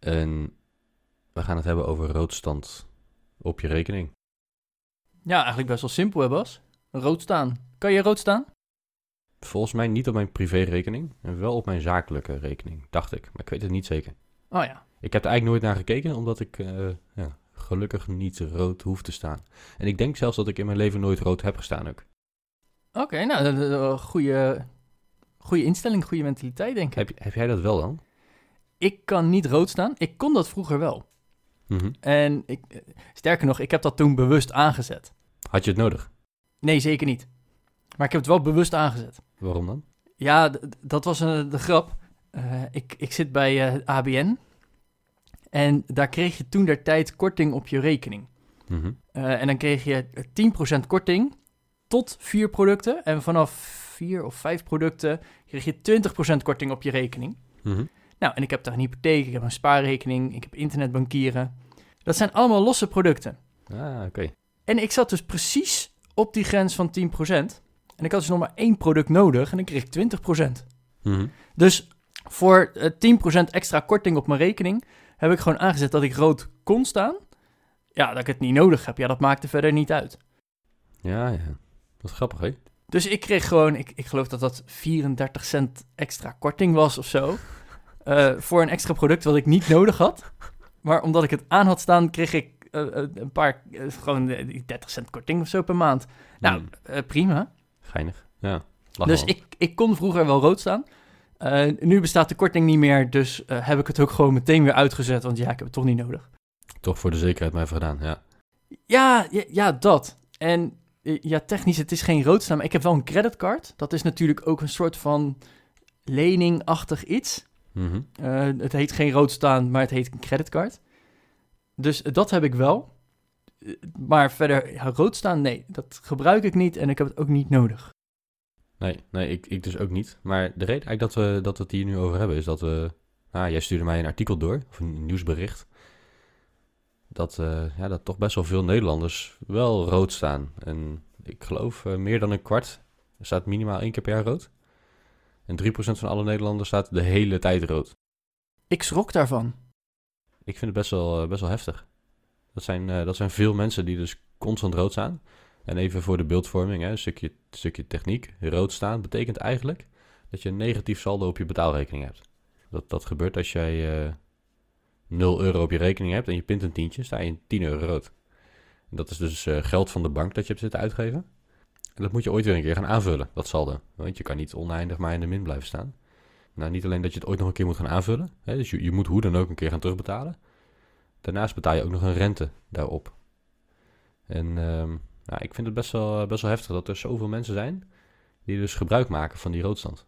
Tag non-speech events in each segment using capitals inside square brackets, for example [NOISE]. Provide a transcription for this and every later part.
En we gaan het hebben over roodstand op je rekening. Ja, eigenlijk best wel simpel hè Bas? Rood staan. Kan je rood staan? Volgens mij niet op mijn privérekening en wel op mijn zakelijke rekening, dacht ik. Maar ik weet het niet zeker. Oh ja. Ik heb er eigenlijk nooit naar gekeken, omdat ik eh, ja, gelukkig niet rood hoef te staan. En ik denk zelfs dat ik in mijn leven nooit rood heb gestaan ook. Oké, nou, dat is een goede, goede instelling, goede mentaliteit denk ik. Heb, heb jij dat wel dan? Ik kan niet rood staan. Ik kon dat vroeger wel. Mhm. En ik, eh, sterker nog, ik heb dat toen bewust aangezet. Had je het nodig? Nee, zeker niet. Maar ik heb het wel bewust aangezet. Waarom dan? Ja, dat was een, de grap. Eh, ik, ik zit bij eh, ABN. En daar kreeg je toen der tijd korting op je rekening. Mhm. Eh, en dan kreeg je 10% korting tot vier producten. En vanaf vier of vijf producten kreeg je 20% korting op je rekening. Mhm. Nou, en ik heb daar een hypotheek, ik heb een spaarrekening, ik heb internetbankieren. Dat zijn allemaal losse producten. Ah, oké. En ik zat dus precies op die grens van 10%. En ik had dus nog maar één product nodig en ik kreeg 20%. Mhm. Dus voor eh, 10% extra korting op mijn rekening heb ik gewoon aangezet dat ik rood kon staan. Ja, dat ik het niet nodig heb. Ja, dat maakte verder niet uit. Ja, ja. Wat grappig, hè? Dus ik kreeg gewoon, ik, ik geloof dat dat 34 cent extra korting was of zo. Eh, voor een extra product wat ik niet nodig had. Maar omdat ik het aan had staan, kreeg ik eh, eh, een paar, gewoon eh, die 30 cent korting of zo per maand. Nou, Hmm. prima. Geinig. Ja. Dus ik, ik kon vroeger wel rood staan. Nu bestaat de korting niet meer, dus heb ik het ook gewoon meteen weer uitgezet. Want ja, ik heb het toch niet nodig. Toch voor de zekerheid maar even gedaan, ja. Ja, ja, ja, dat. En ja, technisch, het is geen rood staan, maar ik heb wel een creditcard. Dat is natuurlijk ook een soort van leningachtig iets. Mhm. Eh, het heet geen rood staan, maar het heet een creditcard. Dus dat heb ik wel. Eh, Maar verder, ja, rood staan, nee, dat gebruik ik niet en ik heb het ook niet nodig. Nee, nee ik, ik dus ook niet. Maar de reden eigenlijk dat we, dat we het hier nu over hebben is dat we... Ah, jij stuurde mij een artikel door, of een nieuwsbericht. Dat, eh, ja, dat toch best wel veel Nederlanders wel rood staan. En ik geloof meer dan een kwart staat minimaal één keer per jaar rood. En 3% van alle Nederlanders staat de hele tijd rood. Ik schrok daarvan. Ik vind het best wel, eh, best wel heftig. Dat zijn, eh, dat zijn veel mensen die dus constant rood staan. En even voor de beeldvorming, hè, een stukje, stukje techniek. Rood staan betekent eigenlijk dat je een negatief saldo op je betaalrekening hebt. Dat, dat gebeurt als jij eh 0 euro op je rekening hebt en je pint een tientje, sta je in 10 euro rood. En dat is dus geld van de bank dat je hebt zitten uitgeven. En dat moet je ooit weer een keer gaan aanvullen, dat saldo. Want je kan niet oneindig maar in de min blijven staan. Nou, niet alleen dat je het ooit nog een keer moet gaan aanvullen. Hè, dus je, je moet hoe dan ook een keer gaan terugbetalen. Daarnaast betaal je ook nog een rente daarop. En ehm, nou, ik vind het best wel, best wel heftig dat er zoveel mensen zijn die dus gebruik maken van die roodstand.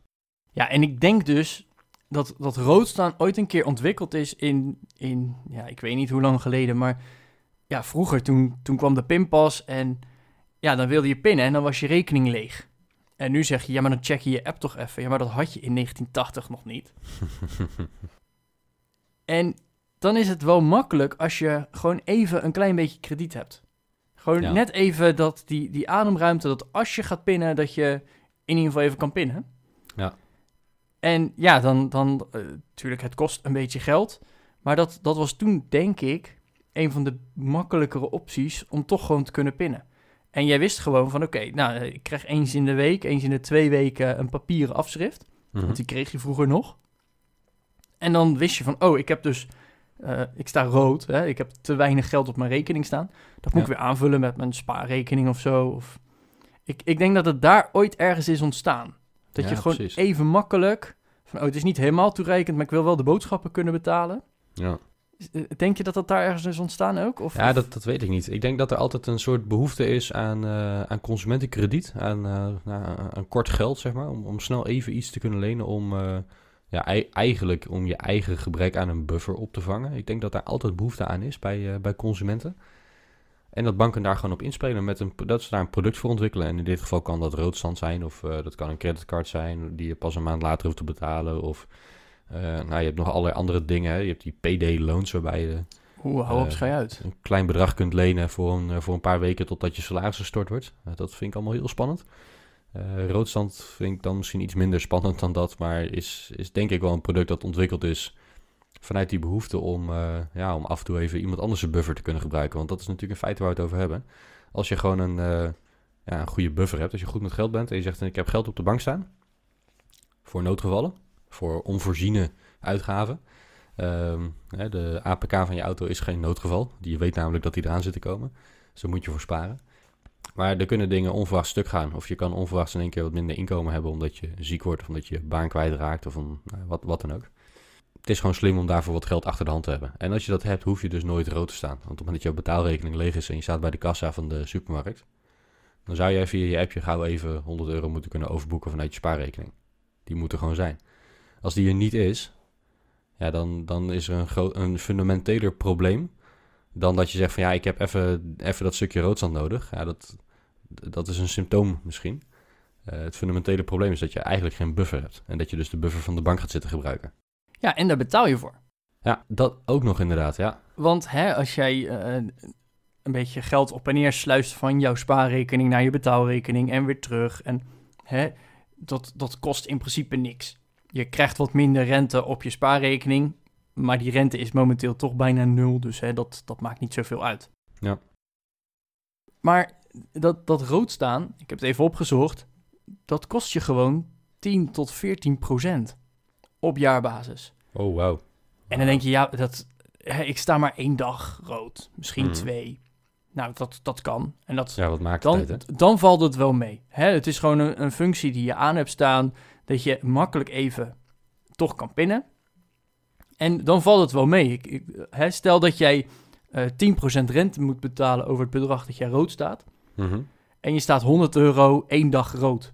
Ja, en ik denk dus dat, dat rood staan ooit een keer ontwikkeld is in, in, ja, ik weet niet hoe lang geleden, maar ja, vroeger toen, toen kwam de pinpas en ja, dan wilde je pinnen en dan was je rekening leeg. En nu zeg je, ja, maar dan check je je app toch even. Ja, maar dat had je in 1980 nog niet. [LAUGHS] En dan is het wel makkelijk als je gewoon even een klein beetje krediet hebt. Gewoon Ja. net even dat die, die ademruimte, dat als je gaat pinnen, dat je in ieder geval even kan pinnen. Ja. En ja, dan, dan eh, natuurlijk, het kost een beetje geld. Maar dat, dat was toen, denk ik, een van de makkelijkere opties om toch gewoon te kunnen pinnen. En jij wist gewoon van, oké, nou, eh, ik krijg eens in de week, eens in de twee weken een papieren afschrift. Mhm. Want die kreeg je vroeger nog. En dan wist je van, oh, ik heb dus, eh, ik sta rood, hè, ik heb te weinig geld op mijn rekening staan. Dat moet Ja. ik weer aanvullen met mijn spaarrekening of zo. Of... Ik, ik denk dat het daar ooit ergens is ontstaan. Dat Ja, je gewoon precies. even makkelijk, van, oh, het is niet helemaal toereikend, maar ik wil wel de boodschappen kunnen betalen. Ja, Denk je dat dat daar ergens is ontstaan ook? Of, ja dat, dat weet ik niet. Ik denk dat er altijd een soort behoefte is aan, eh, aan consumentenkrediet, aan, eh, nou, aan kort geld, zeg maar, om, om snel even iets te kunnen lenen om, eh, ja, ei- eigenlijk om je eigen gebrek aan een buffer op te vangen. Ik denk dat daar altijd behoefte aan is bij, eh, bij consumenten. En dat banken daar gewoon op inspelen met een, dat ze daar een product voor ontwikkelen. En in dit geval kan dat roodstand zijn of eh, dat kan een creditcard zijn die je pas een maand later hoeft te betalen. Of eh, nou, je hebt nog allerlei andere dingen. Hè. Je hebt die PD-loans waarbij je Hoe, hou op, Eh, schij uit. een klein bedrag kunt lenen voor een, eh, voor een paar weken totdat je salaris gestort wordt. Eh, dat vind ik allemaal heel spannend. Eh, roodstand vind ik dan misschien iets minder spannend dan dat, maar is, is denk ik wel een product dat ontwikkeld is vanuit die behoefte om, eh, ja, om af en toe even iemand anders een buffer te kunnen gebruiken. Want dat is natuurlijk in feite waar we het over hebben. Als je gewoon een, eh, ja, een goede buffer hebt, als je goed met geld bent en je zegt ik heb geld op de bank staan voor noodgevallen, voor onvoorziene uitgaven. Ehm, de APK van je auto is geen noodgeval. Je weet namelijk dat die eraan zit te komen. Dus daar moet je voor sparen. Maar er kunnen dingen onverwachts stuk gaan. Of je kan onverwachts in één keer wat minder inkomen hebben omdat je ziek wordt of omdat je je baan kwijtraakt of een, nou, wat, wat dan ook. Het is gewoon slim om daarvoor wat geld achter de hand te hebben. En als je dat hebt, hoef je dus nooit rood te staan. Want op het moment dat jouw betaalrekening leeg is en je staat bij de kassa van de supermarkt, dan zou jij via je appje gauw even 100 euro moeten kunnen overboeken vanuit je spaarrekening. Die moet er gewoon zijn. Als die er niet is, ja, dan, dan is er een, groot, een fundamenteler probleem dan dat je zegt van ja, ik heb even, even dat stukje roodstand nodig. Ja, dat, dat is een symptoom misschien. Eh, het fundamentele probleem is dat je eigenlijk geen buffer hebt. En dat je dus de buffer van de bank gaat zitten gebruiken. Ja, en daar betaal je voor. Ja, dat ook nog inderdaad, ja. Want hè, als jij eh, een beetje geld op en neer sluist van jouw spaarrekening naar je betaalrekening en weer terug. En hè, dat, dat kost in principe niks. Je krijgt wat minder rente op je spaarrekening. Maar die rente is momenteel toch bijna nul. Dus hè, dat, dat maakt niet zoveel uit. Ja. Maar dat, dat rood staan, ik heb het even opgezocht. Dat kost je gewoon 10 tot 14 procent op jaarbasis. Oh, wauw. En dan denk je, ja, dat, hè, ik sta maar één dag rood, misschien Mhm. twee. Nou, dat, dat kan. En dat, Ja, wat maakt dan, het uit, dan valt het wel mee. Hè, het is gewoon een, een functie die je aan hebt staan, dat je makkelijk even toch kan pinnen. En dan valt het wel mee. Ik, ik, hè, stel dat jij eh 10% rente moet betalen over het bedrag dat jij rood staat. Mhm. En je staat 100 euro één dag rood.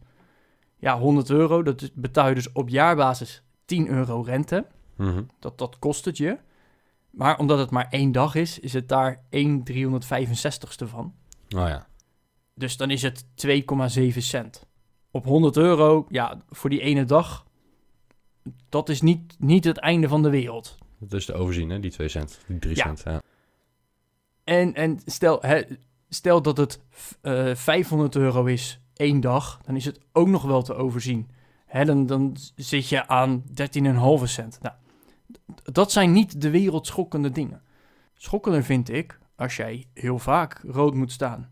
Ja, 100 euro, dat betaal je dus op jaarbasis 10 euro rente. Mhm. Dat, dat kost het je. Maar omdat het maar één dag is, is het daar 1 365ste van. Oh ja. Dus dan is het 2,7 cent. Op 100 euro, ja, voor die ene dag, dat is niet, niet het einde van de wereld. Dat is te overzien, hè? Die 2 cent, die 3 Ja. cent. Ja. En, en stel, hè, stel dat het eh 500 euro is één dag, dan is het ook nog wel te overzien. Hè, dan, dan zit je aan 13,5 cent. Nou, dat zijn niet de wereldschokkende dingen. Schokkender vind ik als jij heel vaak rood moet staan.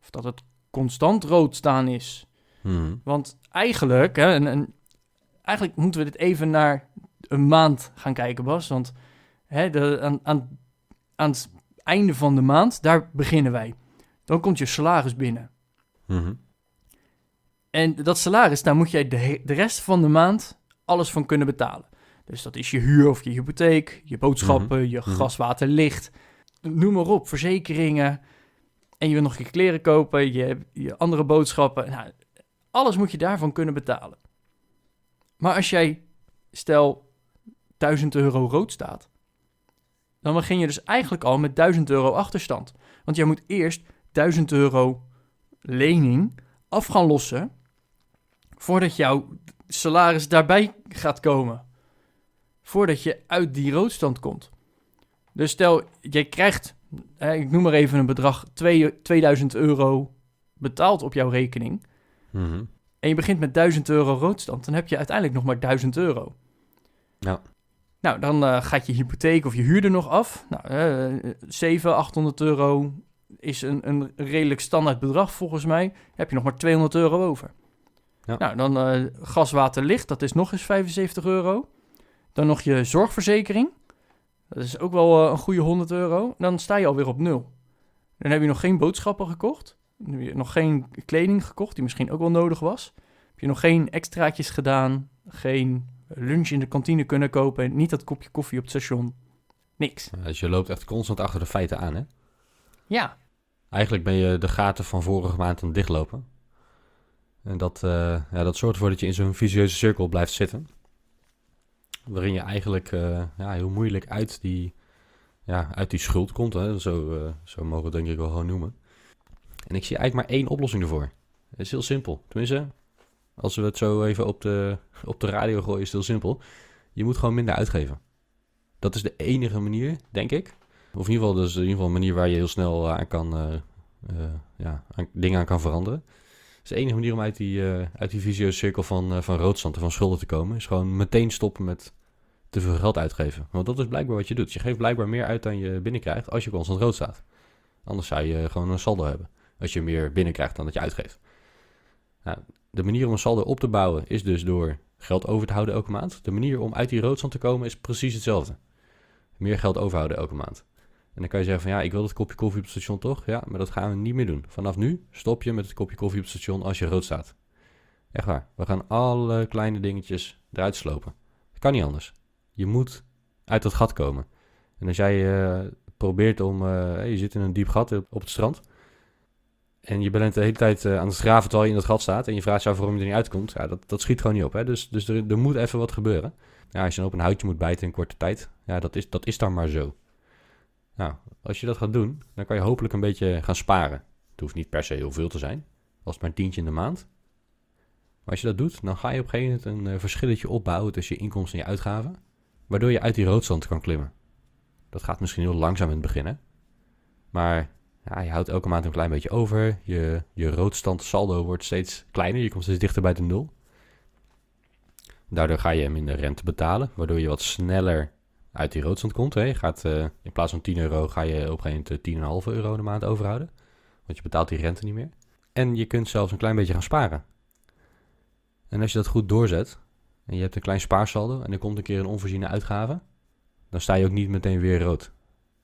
Of dat het constant rood staan is. Mhm. Want eigenlijk, hè, en, en eigenlijk moeten we dit even naar een maand gaan kijken, Bas. Want hè, de, aan, aan, aan het einde van de maand, daar beginnen wij. Dan komt je salaris binnen. Mhm. En dat salaris, daar moet jij de, de rest van de maand alles van kunnen betalen. Dus dat is je huur of je hypotheek, je boodschappen, je Mhm. gas, water, licht. Noem maar op, verzekeringen. En je wil nog je kleren kopen, je, je andere boodschappen. Nou, alles moet je daarvan kunnen betalen. Maar als jij, stel, 1000 euro rood staat, dan begin je dus eigenlijk al met 1000 euro achterstand. Want jij moet eerst 1000 euro lening af gaan lossen voordat jouw salaris daarbij gaat komen. Voordat je uit die roodstand komt. Dus stel, jij krijgt, ik noem maar even een bedrag, twee- 2000 euro betaald op jouw rekening. Mhm. En je begint met 1000 euro roodstand, dan heb je uiteindelijk nog maar 1000 euro. Ja. Nou, dan eh, gaat je hypotheek of je huur er nog af. Nou, eh 700, 800 euro is een, een redelijk standaard bedrag volgens mij. heb je nog maar 200 euro over. Ja. Nou, dan eh gas, water, licht, dat is nog eens 75 euro. Dan nog je zorgverzekering. Dat is ook wel eh, een goede 100 euro. Dan sta je alweer op nul. Dan heb je nog geen boodschappen gekocht. Nog geen kleding gekocht, die misschien ook wel nodig was. Heb je nog geen extraatjes gedaan. Geen lunch in de kantine kunnen kopen. Niet dat kopje koffie op het station. Niks. Dus je loopt echt constant achter de feiten aan, hè? Ja, Eigenlijk ben je de gaten van vorige maand aan het dichtlopen. En dat, eh, ja, dat zorgt ervoor dat je in zo'n vicieuze cirkel blijft zitten. waarin je eigenlijk uh, ja, heel moeilijk uit die, ja, uit die schuld komt. Hè? Zo, uh, zo mogen we het denk ik wel gewoon noemen. En ik zie eigenlijk maar één oplossing ervoor. Het is heel simpel. Tenminste, als we het zo even op de, op de radio gooien, is het heel simpel. Je moet gewoon minder uitgeven. Dat is de enige manier, denk ik. Of in ieder geval, dus in ieder geval een manier waar je heel snel aan kan, uh, ja, aan, dingen aan kan veranderen. Dus de enige manier om uit die, uh, uit die visieuze cirkel van, van roodstand en van schulden te komen, is gewoon meteen stoppen met te veel geld uitgeven. Want dat is blijkbaar wat je doet. Je geeft blijkbaar meer uit dan je binnenkrijgt als je constant rood staat. Anders zou je gewoon een saldo hebben. Als je meer binnenkrijgt dan dat je uitgeeft. Nou, de manier om een saldo op te bouwen is dus door geld over te houden elke maand. De manier om uit die roodstand te komen is precies hetzelfde. Meer geld overhouden elke maand. En dan kan je zeggen van ja, ik wil dat kopje koffie op het station toch? Ja, maar dat gaan we niet meer doen. Vanaf nu stop je met het kopje koffie op het station als je rood staat. Echt waar. We gaan alle kleine dingetjes eruit slopen. Dat kan niet anders. Je moet uit dat gat komen. En als jij uh, probeert om... Uh, je zit in een diep gat op het strand... En je bent de hele tijd uh, aan het graven terwijl je in dat gat staat. En je vraagt je waarom je er niet uitkomt. Ja, dat, dat schiet gewoon niet op. Hè? Dus, dus er, er moet even wat gebeuren. Ja, als je dan op een houtje moet bijten in korte tijd. Ja, dat is, dat is dan maar zo. Nou, als je dat gaat doen, dan kan je hopelijk een beetje gaan sparen. Het hoeft niet per se heel veel te zijn, als maar een tientje in de maand. Maar als je dat doet, dan ga je op een gegeven moment een uh, verschilletje opbouwen tussen je inkomsten en je uitgaven, waardoor je uit die roodstand kan klimmen. Dat gaat misschien heel langzaam in het begin, hè? maar ja, je houdt elke maand een klein beetje over. Je, je roodstand saldo wordt steeds kleiner, je komt steeds dichter bij de nul. Daardoor ga je minder rente betalen, waardoor je wat sneller uit die roodstand komt. Hè. Je gaat, uh, in plaats van 10 euro ga je op een gegeven moment 10,5 euro in de maand overhouden. Want je betaalt die rente niet meer. En je kunt zelfs een klein beetje gaan sparen. En als je dat goed doorzet, en je hebt een klein spaarsaldo en er komt een keer een onvoorziene uitgave, dan sta je ook niet meteen weer rood.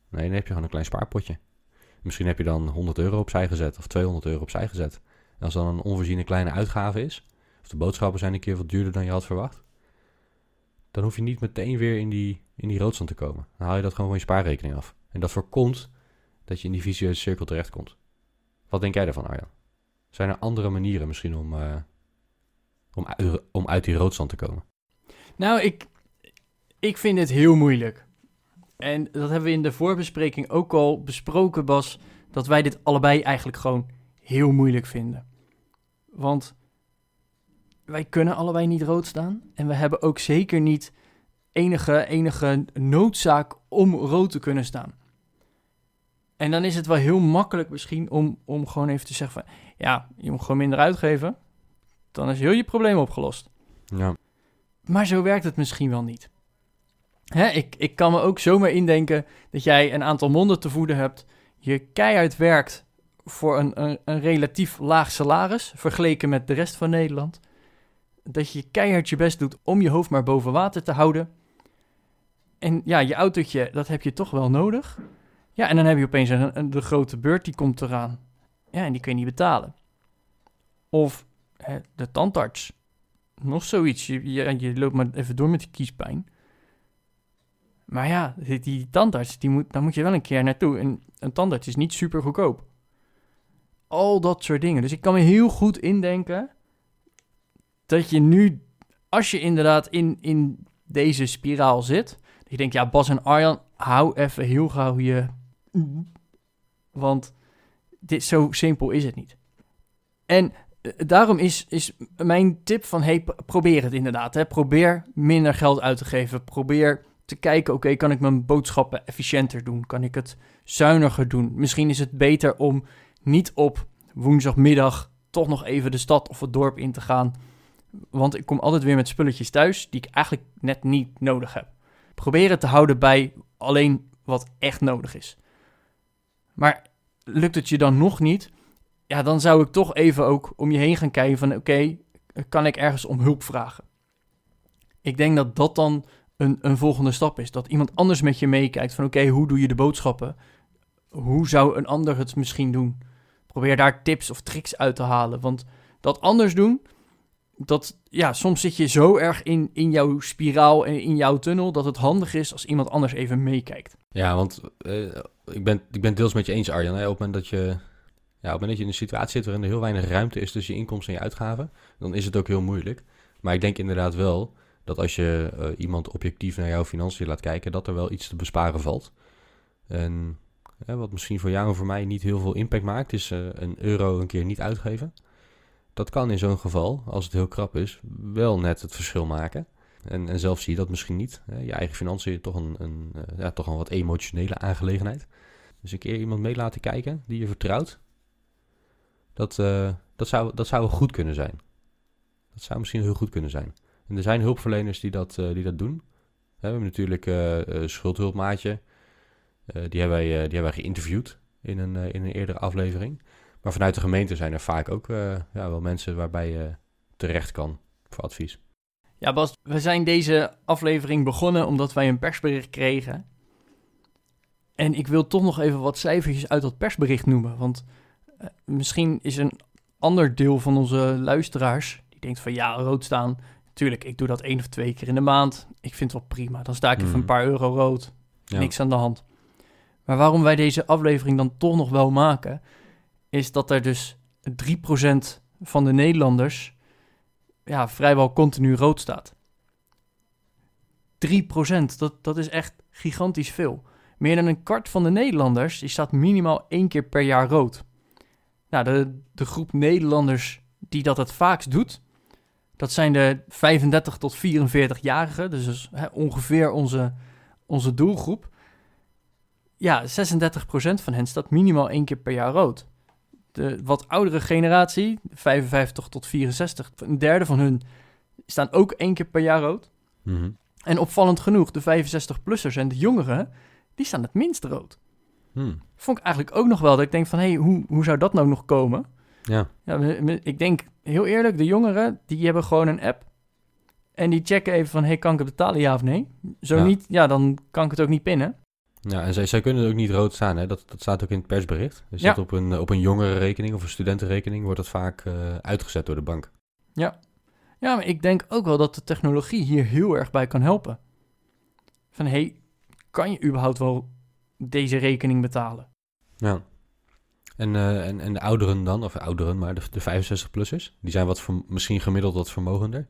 Nee, dan heb je gewoon een klein spaarpotje. Misschien heb je dan 100 euro opzij gezet of 200 euro opzij gezet. En als dan een onvoorziene kleine uitgave is, of de boodschappen zijn een keer wat duurder dan je had verwacht, dan hoef je niet meteen weer in die, in die roodstand te komen. Dan haal je dat gewoon van je spaarrekening af. En dat voorkomt dat je in die vicieuze cirkel terechtkomt. Wat denk jij daarvan, Arjan? Zijn er andere manieren misschien om, uh, om, om uit die roodstand te komen? Nou, ik, ik vind het heel moeilijk. En dat hebben we in de voorbespreking ook al besproken, Bas. Dat wij dit allebei eigenlijk gewoon heel moeilijk vinden. Want wij kunnen allebei niet rood staan. En we hebben ook zeker niet enige, enige noodzaak om rood te kunnen staan. En dan is het wel heel makkelijk misschien om, om gewoon even te zeggen van... Ja, je moet gewoon minder uitgeven. Dan is heel je probleem opgelost. Ja. Maar zo werkt het misschien wel niet. Hè, ik, ik kan me ook zomaar indenken dat jij een aantal monden te voeden hebt. Je keihard werkt voor een, een, een relatief laag salaris vergeleken met de rest van Nederland dat je keihard je best doet om je hoofd maar boven water te houden. En ja, je autootje, dat heb je toch wel nodig. Ja, en dan heb je opeens een, de grote beurt die komt eraan. Ja, en die kun je niet betalen. Of hè, de tandarts. Nog zoiets. Je, je, je, loopt maar even door met die kiespijn. Maar ja, die, tandarts, die moet, daar moet je wel een keer naartoe. En een tandarts is niet super goedkoop. Al dat soort dingen. Dus ik kan me heel goed indenken dat je nu, als je inderdaad in, in deze spiraal zit, dat je denkt, ja, Bas en Arjan, hou even heel gauw je... Want dit, zo simpel is het niet. En eh, daarom is, is mijn tip van, hey, probeer het inderdaad. Hè. Probeer minder geld uit te geven. Probeer te kijken, oké, kan ik mijn boodschappen efficiënter doen? Kan ik het zuiniger doen? Misschien is het beter om niet op woensdagmiddag toch nog even de stad of het dorp in te gaan want ik kom altijd weer met spulletjes thuis die ik eigenlijk net niet nodig heb. Probeer het te houden bij alleen wat echt nodig is. Maar lukt het je dan nog niet? Ja, dan zou ik toch even ook om je heen gaan kijken van oké, kan ik ergens om hulp vragen? Ik denk dat dat dan een, een volgende stap is. Dat iemand anders met je meekijkt van oké, hoe doe je de boodschappen? Hoe zou een ander het misschien doen? Probeer daar tips of tricks uit te halen. Want dat anders doen, dat ja, soms zit je zo erg in, in jouw spiraal en in jouw tunnel dat het handig is als iemand anders even meekijkt. Ja, want uh, ik, ben, ik ben deels met je eens, Arjan. Hè? Op het moment dat je, ja, op moment dat je in een situatie zit waarin er heel weinig ruimte is tussen je inkomsten en je uitgaven, dan is het ook heel moeilijk. Maar ik denk inderdaad wel dat als je eh, iemand objectief naar jouw financiën laat kijken, dat er wel iets te besparen valt. En wat misschien voor jou en voor mij niet heel veel impact maakt, is eh, een euro een keer niet uitgeven. Dat kan in zo'n geval, als het heel krap is, wel net het verschil maken. En, en zelf zie je dat misschien niet. Je eigen financiën toch een, een, eh, ja, toch een wat emotionele aangelegenheid. Dus een keer iemand mee laten kijken die je vertrouwt. Dat, dat, zou, dat zou goed kunnen zijn. Dat zou misschien heel goed kunnen zijn. En er zijn hulpverleners die dat, uh, die dat doen. We hebben natuurlijk uh, schuldhulpmaatje. die, hebben wij, die hebben wij geïnterviewd in een, in een eerdere aflevering. Maar vanuit de gemeente zijn er vaak ook ja, wel mensen waarbij je terecht kan voor advies. Ja, Bas, we zijn deze aflevering begonnen omdat wij een persbericht kregen. En ik wil toch nog even wat cijfertjes uit dat persbericht noemen. Want misschien is een ander deel van onze luisteraars die denkt van ja, rood staan. Tuurlijk, ik doe dat één of twee keer in de maand. Ik vind het wel prima. Dan sta ik even mm. een paar euro rood. Ja. Niks aan de hand. Maar waarom wij deze aflevering dan toch nog wel maken, is dat er dus 3% van de Nederlanders ja, vrijwel continu rood staat. 3%, dat, dat is echt gigantisch veel. Meer dan een kwart van de Nederlanders die staat minimaal één keer per jaar rood. Nou, de, de groep Nederlanders die dat het vaakst doet, dat zijn de 35 tot 44-jarigen, dus, dus hè, ongeveer onze, onze doelgroep. Ja, 36% van hen staat minimaal één keer per jaar rood de wat oudere generatie, 55 tot 64, een derde van hun staan ook één keer per jaar rood. Mhm. En opvallend genoeg, de 65-plussers en de jongeren, die staan het minst rood. Hmm. Vond ik eigenlijk ook nog wel dat ik denk van, hé, hey, hoe, hoe zou dat nou nog komen? Ja. ja. Ik denk, heel eerlijk, de jongeren, die hebben gewoon een app. En die checken even van, hey, kan ik het betalen, ja of nee? Zo niet, ja, dan kan ik het ook niet pinnen. Ja, en zij, zij kunnen ook niet rood staan. Hè? Dat, dat staat ook in het persbericht. Dus ja. op een, op een jongere rekening of een studentenrekening wordt dat vaak uh, uitgezet door de bank. Ja. ja, maar ik denk ook wel dat de technologie hier heel erg bij kan helpen. Van, hey, kan je überhaupt wel deze rekening betalen? Ja. En, uh, en, en de ouderen dan, of ouderen, maar de, de 65-plussers, die zijn wat misschien gemiddeld wat vermogender.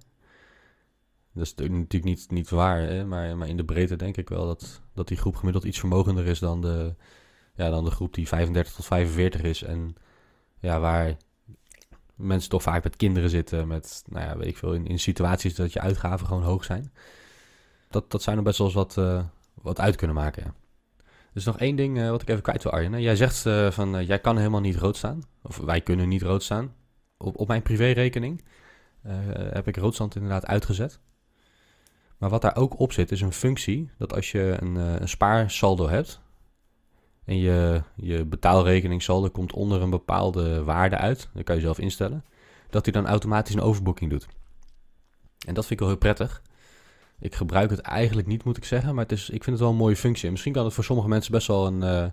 Dat is natuurlijk niet, niet waar, hè? Maar, maar in de breedte denk ik wel dat, dat die groep gemiddeld iets vermogender is dan de, ja, dan de groep die 35 tot 45 is. En ja, waar mensen toch vaak met kinderen zitten, met, nou ja, weet ik veel, in, in situaties dat je uitgaven gewoon hoog zijn. Dat, dat zou nog best wel eens wat, uh, wat uit kunnen maken, ja. Dus nog één ding uh, wat ik even kwijt wil, Arjen. Jij zegt uh, van, jij kan helemaal niet rood staan. Of wij kunnen niet rood staan. Op, op mijn privérekening heb ik roodstand inderdaad uitgezet. Maar wat daar ook op zit, is een functie dat als je een, een spaarsaldo hebt en je, je betaalrekening saldo komt onder een bepaalde waarde uit, dat kan je zelf instellen, dat hij dan automatisch een overboeking doet. En dat vind ik wel heel prettig. Ik gebruik het eigenlijk niet, moet ik zeggen, maar het is, ik vind het wel een mooie functie. En misschien kan het voor sommige mensen best wel een, uh,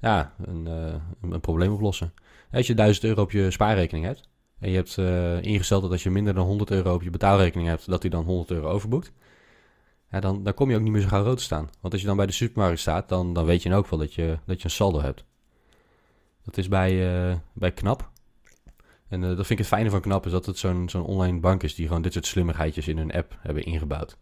ja, een, uh, een, probleem oplossen. Als je 1000 euro op je spaarrekening hebt en je hebt ingesteld dat als je minder dan 100 euro op je betaalrekening hebt, dat hij dan 100 euro overboekt ja, dan, dan kom je ook niet meer zo gauw rood te staan. Want als je dan bij de supermarkt staat, dan, dan weet je ook wel dat je, dat je een saldo hebt. Dat is bij, bij KNAP. En dat vind ik het fijne van KNAP, is dat het zo'n zo'n online bank is die gewoon dit soort slimmigheidjes in hun app hebben ingebouwd.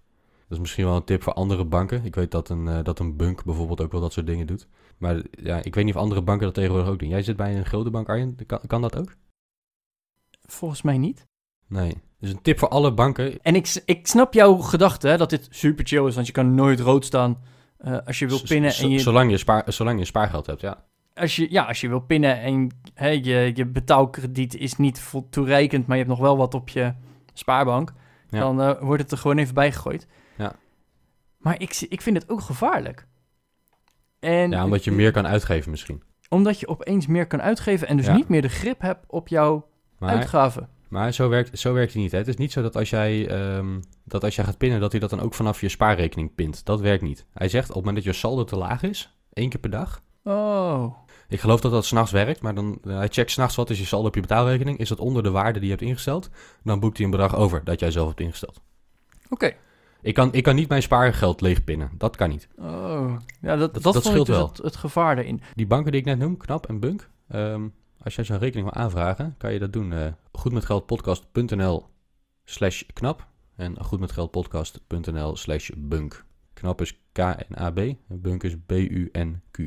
Dat is misschien wel een tip voor andere banken. Ik weet dat een, uh, dat een Bunk bijvoorbeeld ook wel dat soort dingen doet. Maar ja, ik weet niet of andere banken dat tegenwoordig ook doen. Jij zit bij een grote bank, Arjen. Kan, kan dat ook? Volgens mij niet. Nee. Dus een tip voor alle banken. En ik, ik snap jouw gedachte dat dit super chill is, want je kan nooit rood staan uh, als je wil pinnen. en je, zolang, je spaar, zolang je spaargeld hebt, ja. Als je, ja, als je wil pinnen en hè, je, je betaalkrediet is niet toereikend, maar je hebt nog wel wat op je spaarbank, ja. dan uh, wordt het er gewoon even bijgegooid. Maar ik, ik vind het ook gevaarlijk. En, ja, omdat je meer kan uitgeven misschien. Omdat je opeens meer kan uitgeven en dus niet meer de grip hebt op jouw maar, uitgaven. Maar zo werkt, zo werkt hij niet. Hè? Het is niet zo dat als, jij, um, dat als jij gaat pinnen, dat hij dat dan ook vanaf je spaarrekening pint. Dat werkt niet. Hij zegt op het moment dat je saldo te laag is, één keer per dag. Oh. Ik geloof dat dat s'nachts werkt, maar dan, hij checkt s'nachts wat is je saldo op je betaalrekening. Is dat onder de waarde die je hebt ingesteld? Dan boekt hij een bedrag over dat jij zelf hebt ingesteld. Oké. Ik kan, ik kan niet mijn spaargeld leegpinnen. Dat kan niet. Oh, ja, dat, dat, dat, scheelt dus wel. Het, het, gevaar erin. Die banken die ik net noem, Knap en Bunk, um, als jij zo'n rekening wil aanvragen, kan je dat doen. Uh, goedmetgeldpodcast.nl slash knap. En goedmetgeldpodcast.nl slash bunk. Knap is K-N-A-B en bunk is B-U-N-Q.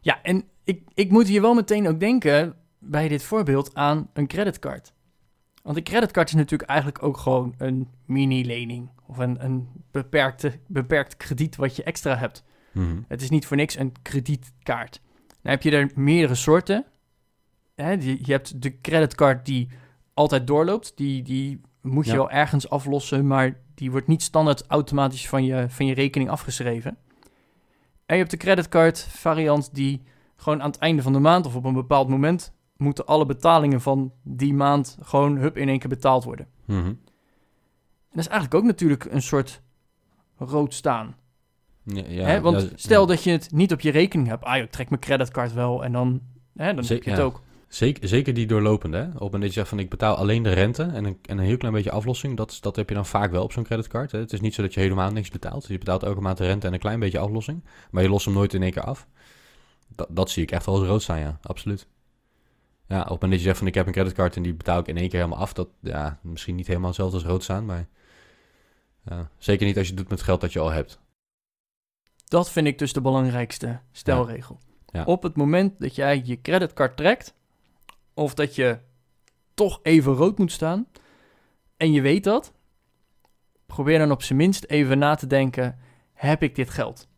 Ja, en ik, ik moet hier wel meteen ook denken bij dit voorbeeld aan een creditcard. Want een creditcard is natuurlijk eigenlijk ook gewoon een mini-lening. Of een, een beperkte, beperkt krediet wat je extra hebt. Mhm. Het is niet voor niks een kredietkaart. Dan heb je er meerdere soorten. Hè, je hebt de creditcard die altijd doorloopt. Die, die moet je Ja. wel ergens aflossen, maar die wordt niet standaard automatisch van je, van je rekening afgeschreven. En je hebt de creditcard variant die gewoon aan het einde van de maand of op een bepaald moment moeten alle betalingen van die maand gewoon hup in één keer betaald worden. Mhm. En dat is eigenlijk ook natuurlijk een soort rood staan. Ja, ja, hè? Want ja, stel dat je het niet op je rekening hebt. Ah, ik trek mijn creditcard wel en dan, hè, dan heb je het ook. Zeker, zeker die doorlopende. Hè? Op het moment dat je zegt van ik betaal alleen de rente en een, en een heel klein beetje aflossing, dat, dat heb je dan vaak wel op zo'n creditcard. Hè? Het is niet zo dat je helemaal niks betaalt. Je betaalt elke maand de rente en een klein beetje aflossing, maar je lost hem nooit in één keer af. Dat, dat zie ik echt wel als rood staan, ja, absoluut. Ja, op het moment dat je zegt van ik heb een creditcard en die betaal ik in één keer helemaal af, dat ja, misschien niet helemaal hetzelfde als rood staan, maar ja, zeker niet als je het doet met geld dat je al hebt. Dat vind ik dus de belangrijkste stelregel. Ja. Op het moment dat jij je creditcard trekt, of dat je toch even rood moet staan, en je weet dat, probeer dan op zijn minst even na te denken, heb ik dit geld?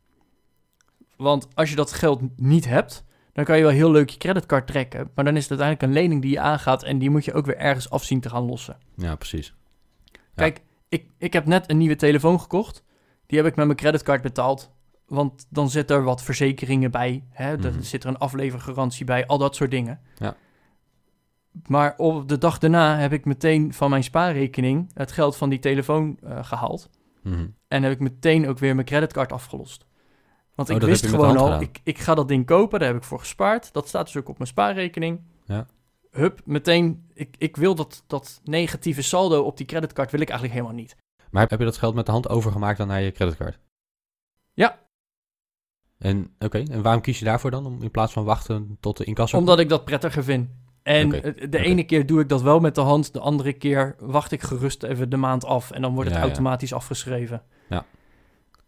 Want als je dat geld niet hebt, dan kan je wel heel leuk je creditcard trekken, maar dan is het uiteindelijk een lening die je aangaat en die moet je ook weer ergens afzien te gaan lossen. Ja, precies. Kijk, ik, ik heb net een nieuwe telefoon gekocht. Die heb ik met mijn creditcard betaald. Want dan zit er wat verzekeringen bij. Hè? Er Mhm. zit er een aflevergarantie bij. Al dat soort dingen. Ja. Maar op de dag daarna heb ik meteen van mijn spaarrekening het geld van die telefoon eh, gehaald. Mhm. En heb ik meteen ook weer mijn creditcard afgelost. Want Oh, ik wist gewoon al, ik, ik ga dat ding kopen, daar heb ik voor gespaard. Dat staat dus ook op mijn spaarrekening. Ja. Hup, meteen, ik, ik wil dat, dat negatieve saldo op die creditcard, wil ik eigenlijk helemaal niet. Maar heb je dat geld met de hand overgemaakt dan naar je creditcard? Ja. En oké, en waarom kies je daarvoor dan? Om in plaats van wachten tot de incasso? Omdat ik dat prettiger vind. En de ene keer doe ik dat wel met de hand, de andere keer wacht ik gerust even de maand af en dan wordt het Ja, ja. automatisch afgeschreven.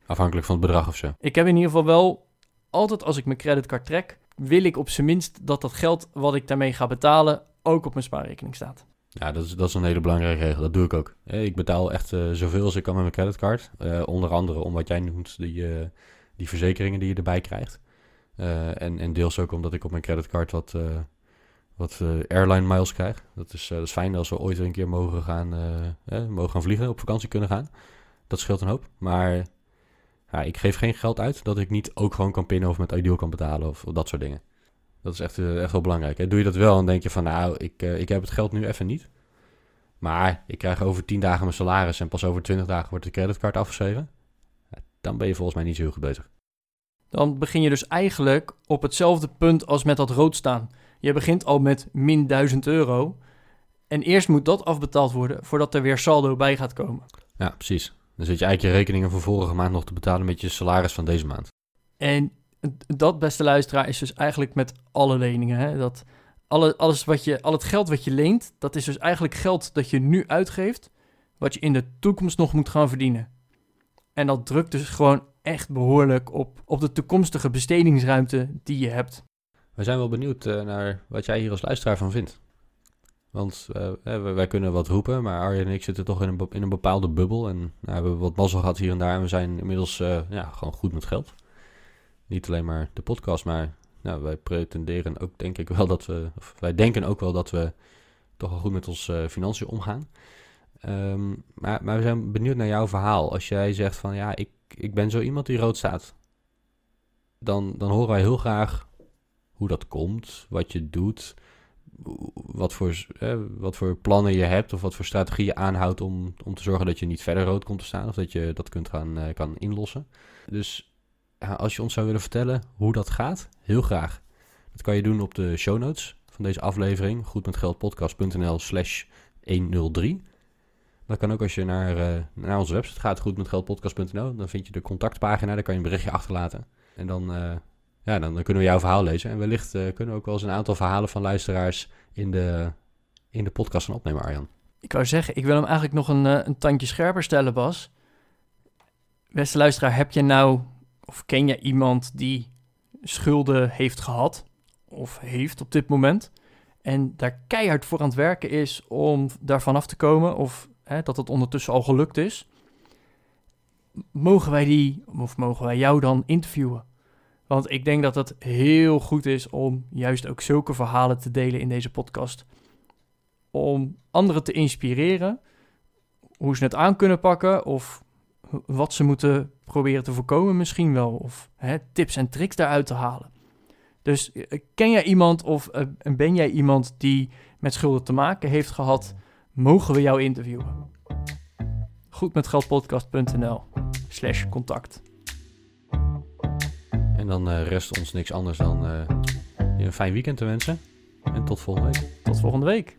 Afhankelijk van het bedrag of zo. Ik heb in ieder geval wel altijd als ik mijn creditcard trek, wil ik op zijn minst dat dat geld wat ik daarmee ga betalen ook op mijn spaarrekening staat. Ja, dat is, dat is een hele belangrijke regel. Dat doe ik ook. Ik betaal echt eh, zoveel als ik kan met mijn creditcard. Eh, onder andere om wat jij noemt, die, eh, die verzekeringen die je erbij krijgt. En, en deels ook omdat ik op mijn creditcard wat, wat airline miles krijg. Dat is, dat is fijn als we ooit weer een keer mogen gaan, mogen gaan vliegen, op vakantie kunnen gaan. Dat scheelt een hoop. Maar ja, ik geef geen geld uit dat ik niet ook gewoon kan pinnen of met Ideal kan betalen of, of dat soort dingen. Dat is echt, eh, echt wel belangrijk. Hè? Doe je dat wel, dan denk je van nou, ik, eh, ik heb het geld nu even niet. Maar ik krijg over 10 dagen mijn salaris en pas over 20 dagen wordt de creditcard afgeschreven. Dan ben je volgens mij niet zo heel goed bezig. Dan begin je dus eigenlijk op hetzelfde punt als met dat rood staan. Je begint al met min 1000 euro. En eerst moet dat afbetaald worden voordat er weer saldo bij gaat komen. Ja, precies. Dan zit je eigenlijk je rekeningen van vorige maand nog te betalen met je salaris van deze maand. En dat, beste luisteraar, is dus eigenlijk met alle leningen. Hè? Dat alle, alles wat je, al het geld wat je leent, dat is dus eigenlijk geld dat je nu uitgeeft, wat je in de toekomst nog moet gaan verdienen. En dat drukt dus gewoon echt behoorlijk op, op de toekomstige bestedingsruimte die je hebt. We zijn wel benieuwd eh, naar wat jij hier als luisteraar van vindt. Want eh, wij, kunnen wat roepen, maar Arjen en ik zitten toch in een, in een bepaalde bubbel. En nou, we hebben wat mazzel gehad hier en daar. En we zijn inmiddels eh, ja, gewoon goed met geld. Niet alleen maar de podcast, maar nou, wij pretenderen ook denk ik wel dat we... Of wij denken ook wel dat we toch wel goed met ons eh, financiën omgaan. Ehm, maar, maar we zijn benieuwd naar jouw verhaal. Als jij zegt van ja, ik, ik ben zo iemand die rood staat. Dan, dan horen wij heel graag hoe dat komt, wat je doet, wat voor, wat voor plannen je hebt of wat voor strategie je aanhoudt om, om te zorgen dat je niet verder rood komt te staan of dat je dat kunt gaan eh, kan inlossen. Dus als je ons zou willen vertellen hoe dat gaat, heel graag. Dat kan je doen op de show notes van deze aflevering, goedmetgeldpodcast.nl slash 103. Dat kan ook als je naar, eh, naar onze website gaat, goedmetgeldpodcast.nl. Dan vind je de contactpagina, daar kan je een berichtje achterlaten. En dan, eh, ja, dan, dan kunnen we jouw verhaal lezen. En wellicht eh, kunnen we ook wel eens een aantal verhalen van luisteraars in de, in de podcast gaan opnemen, Arjan. ik wou zeggen, ik wil hem eigenlijk nog een, eh, een tandje scherper stellen, Bas. Beste luisteraar, heb je nou, of ken je iemand die schulden heeft gehad, of heeft op dit moment, en daar keihard voor aan het werken is om daarvan af te komen, of hè, dat het ondertussen al gelukt is? Mogen wij die, of mogen wij jou dan interviewen? Want ik denk dat het heel goed is om juist ook zulke verhalen te delen in deze podcast. Om anderen te inspireren hoe ze het aan kunnen pakken of wat ze moeten proberen te voorkomen misschien wel. Of hè, tips en tricks daaruit te halen. Dus eh, ken jij iemand of uh, ben jij iemand die met schulden te maken heeft gehad? Mogen we jou interviewen? Goedmetgeldpodcast.nl slash contact. En dan uh, rest ons niks anders dan uh, je een fijn weekend te wensen. En tot volgende week. Tot volgende week.